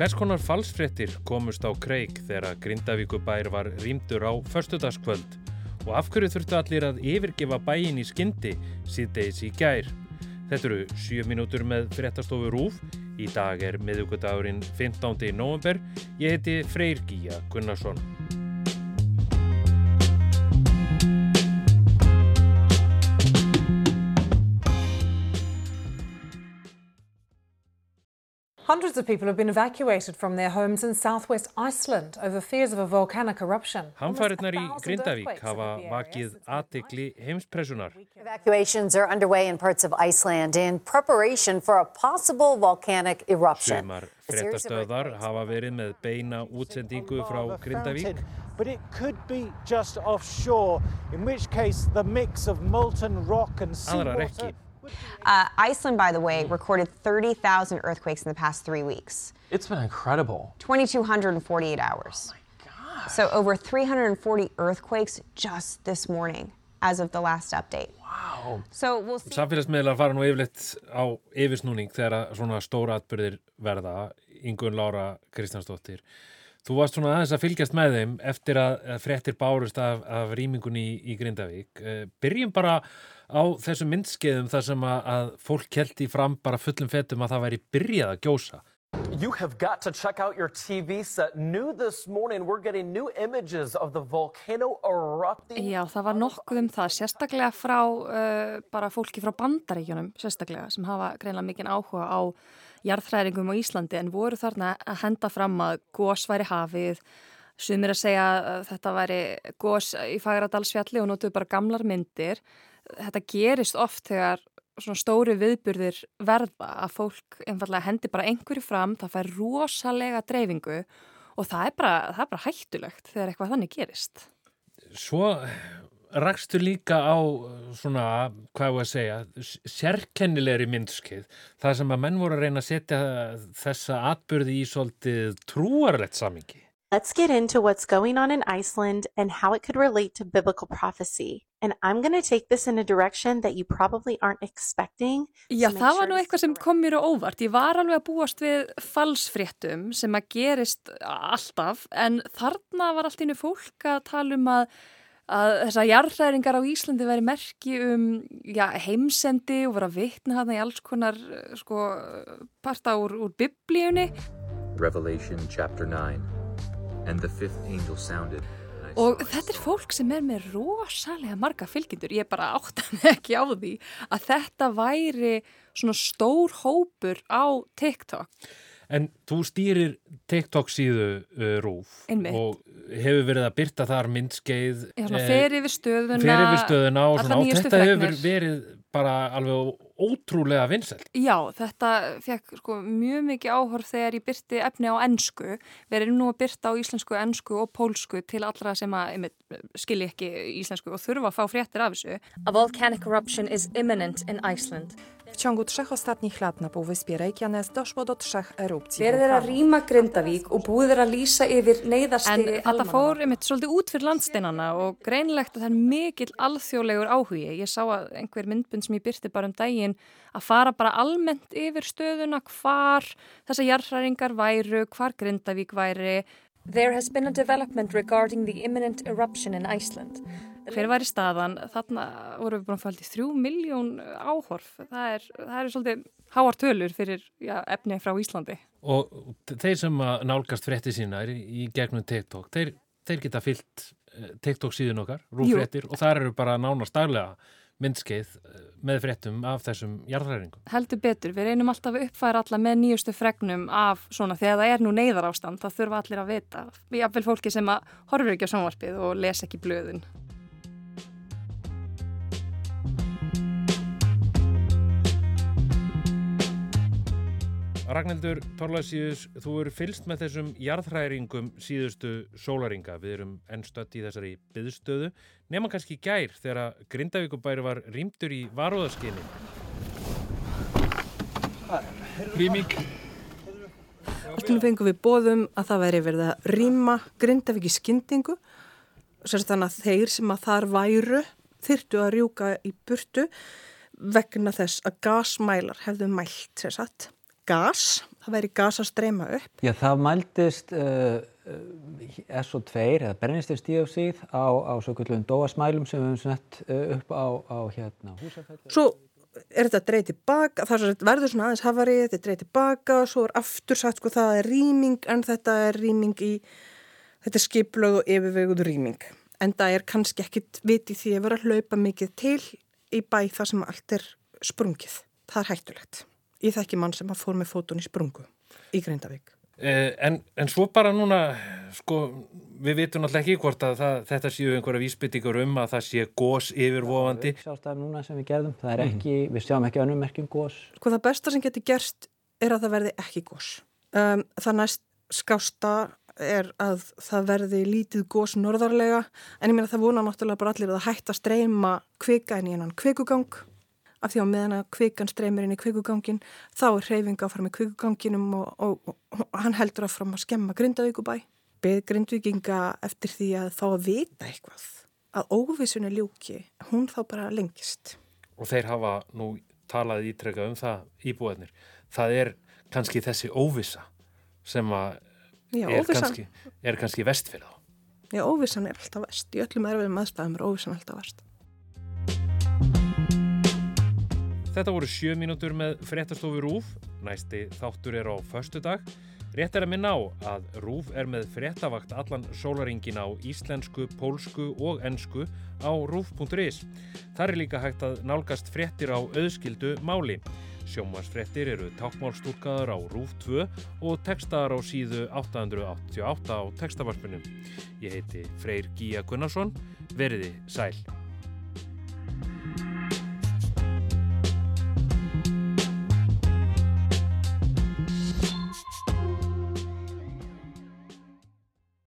Hvers konar falsfrettir komust á kreik þegar Grindavíkubær var rýmdur á förstudagskvöld og af hverju þurftu allir að yfirgefa bæin í skyndi síðdeis í gær. Þetta eru 7 mínútur með frettastofu Rúf. Í dag er miðugudagurinn 15. november. Ég heiti Freyr Gíja Gunnarsson. Hundreds of people have been evacuated from their homes in southwest Iceland over fears of a volcanic eruption. Hamfæriðnar í Grindavík hafa vakið aðtikli heimspressunar. Evacuations are underway in parts of Iceland in preparation for a possible volcanic eruption. Sumar frettastöðar hafa verið með beina útsendingu frá Grindavík. But it could be just offshore, in which case the mix of molten rock and Aðrar seawater... ekki. Uh, Iceland, by the way, recorded 30,000 earthquakes in the past three weeks. It's been incredible. 2,248 hours. So over 340 earthquakes just this morning as of the last update. Wow. So we'll see. Samfélagsmiðlar fara nú yfirleitt á yfirsnúning þegar að svona stóra atbyrðir verða. Ingun Lára Kristjánsdóttir. Þú varst svona aðeins að fylgjast með þeim eftir að fréttir bárust af, af rýmingunni í, í Grindavík. Eh, Byrjum bara á þessum myndskeiðum þar sem að, að fólk kelti fram bara fullum fetum að það væri byrjað að gjósa. You have got to check out your TV set. New this morning, we're getting new images of the volcano erupting. Já, það var nokkuð um það, sérstaklega frá uh, bara fólki frá bandaríkjunum, sérstaklega, sem hafa greinlega mikinn áhuga á jarðhræringum á Íslandi en voru þarna að henda fram að gós væri hafið, sumir að segja að þetta væri gós í Fagradalsfjalli og notuðu bara gamlar myndir. Þetta gerist oft þegar svona stóri viðburðir verða að fólk einfallega hendi bara einhverju fram, það fær rosalega dreifingu og það er bara, það er bara hættulegt þegar eitthvað þannig gerist. Svo rakstu líka á svona, hvað var að segja, sérkennilegri myndskeið. Það sem að menn voru að reyna að setja þessa atbyrði í svolítið trúarlegt samingi. Let's get into what's going on in Iceland and how it could relate to biblical prophecy. And I'm going to take this in a direction that you probably aren't expecting. Já, það var nú eitthvað sem kom mér á óvart. Ég var alveg að búast við falsfréttum sem að gerist alltaf, en þarna var allt innu fólk að tala um að, að þessar jarðræringar á Íslandi veri merki um já, heimsendi og vera vitna hana í alls konar sko, parta úr, úr biblíunni. Revelation chapter 9. Og þetta er fólk sem er með rosalega marga fylgjendur. Ég bara áttan ekki á því að þetta væri svona stór hópur á TikTok. En þú stýrir TikTok síðu uh, Rúf Einmitt. og hefur verið að byrta þar myndskeið. Já, svona eh, fer yfir stöðuna. fer yfir stöðuna og, allar svona, og nýjustu þetta hefur verið bara alveg ótrúlega vinsælt. Já, þetta fekk sko, mjög mikið áhorf þegar ég byrti efni á ennsku. Við erum nú að byrta á íslensku, ennsku og pólsku til allra sem að skilji ekki íslensku og þurfa að fá fréttir af þessu. A volcanic eruption is imminent in Iceland. W ciągu trzech ostatnich lat na Półwyspie Reykjanes doszło do trzech erupcji Verið er að rýma Grindavík og búið er að lýsa yfir En neyðarstigi þetta fór einmitt svolítið út fyrir landsteinana og greinlegt að það er mikill alþjóðlegur áhugi. Ég sá að einhver myndbund sem ég byrti bara um daginn að fara bara almennt yfir stöðuna hvar þessar jarðhræringar væru, hvar Grindavík væri, There has been a development regarding the imminent eruption in Iceland. hver væri staðan. Þarna voru við búin að fældi þrjú miljón áhorf. Það er, það er svolítið háar tölur fyrir já, efni frá Íslandi. Og þeir sem að nálgast frétti sínar í, í gegnum TikTok, þeir, þeir geta fyllt eh, TikTok síðun okkar, rúfréttir, og þar eru bara nánast daglega myndskeið eh, með fréttum af þessum jarðræringum. Heldur betur, við reynum alltaf að uppfæra alla með nýjustu fregnum af svona þegar það er nú neyðar ástand, það þurfa allir að vita. Við jafnvel fólki sem að horfur ekki á sjónvarpið og les ekki blöðun. Ragnhildur Torlasíus, þú eru fylst með þessum jarðhræringum síðustu sólaringa. Við erum ennstött í þessari byðstöðu. Nefna kannski gær þegar Grindavíkubæri var rýmdur í varóðaskinni. Rýming. Alltaf fengum við bóðum að það væri verið að rýma Grindavík í skyndingu. Sérst þannig að þeir sem að þar væru þyrtu að rjúka í burtu vegna þess að gasmælar hefðu mælt sér satt gas, það væri gas að streyma upp? Já, það mældist uh, SO2 eða brennististíósíð á, á svo kvöldum dóasmælum sem við hefum sett uh, upp á, á hérna húsafællu. Svo er þetta dreið tilbaka, það verður svona aðeins hafarið, þetta er dreið tilbaka og svo er aftur sagt sko það er rýming en þetta er rýming í, þetta er skiplög og yfirveguð rýming. En það er kannski ekkit viti því að vera að hlaupa mikið til í bæ þar sem allt er sprungið. Það er hættulegt. Ég þekki mann sem að fór með fótun í sprungu í Grindavík. Eh, en, en svo bara núna, sko, við vitum náttúrulega ekki hvort að það, þetta séu einhverja vísbyttingur um að það sé gós yfirvofandi. Það er sjástæðum núna sem við gerðum, það er ekki, mm. við sjáum ekki önnum merkjum gós. Sko það besta sem getur gerst er að það verði ekki gós. Um, það næst skásta er að það verði lítið gós norðarlega, en ég meina það vona náttúrulega bara allir að að streyma kvika inn í einan kvikugang af því að meðan að kvikan streymir inn í kvikugangin þá er hreyfinga áfram í kvikuganginum og, og, og hann heldur áfram að skemma Grindavíkubæ. Beð Grindvíkinga eftir því að fá að vita eitthvað að óvissunni ljúki, hún þá bara lengist. Og þeir hafa nú talað ítrekka um það íbúðinir. Það er kannski þessi óvissa sem að er, er kannski vest fyrir þá. Já, óvissan er alltaf vest. Í öllum erfiðum aðstæðum er óvissan alltaf vest. Þetta voru sjö mínútur með fréttastofu Rúf. Næsti þáttur er á förstu dag. Rétt er að minna á að Rúf er með fréttavakt allan sólaringin á íslensku, pólsku og ennsku á rúf.is. Þar er líka hægt að nálgast fréttir á auðskildu máli. Sjómasfréttir eru tákmálstúrkaðar á Rúf 2 og textaðar á síðu 888 á textavarpunum. Ég heiti Freyr Gíja Gunnarsson. Veriði sæl.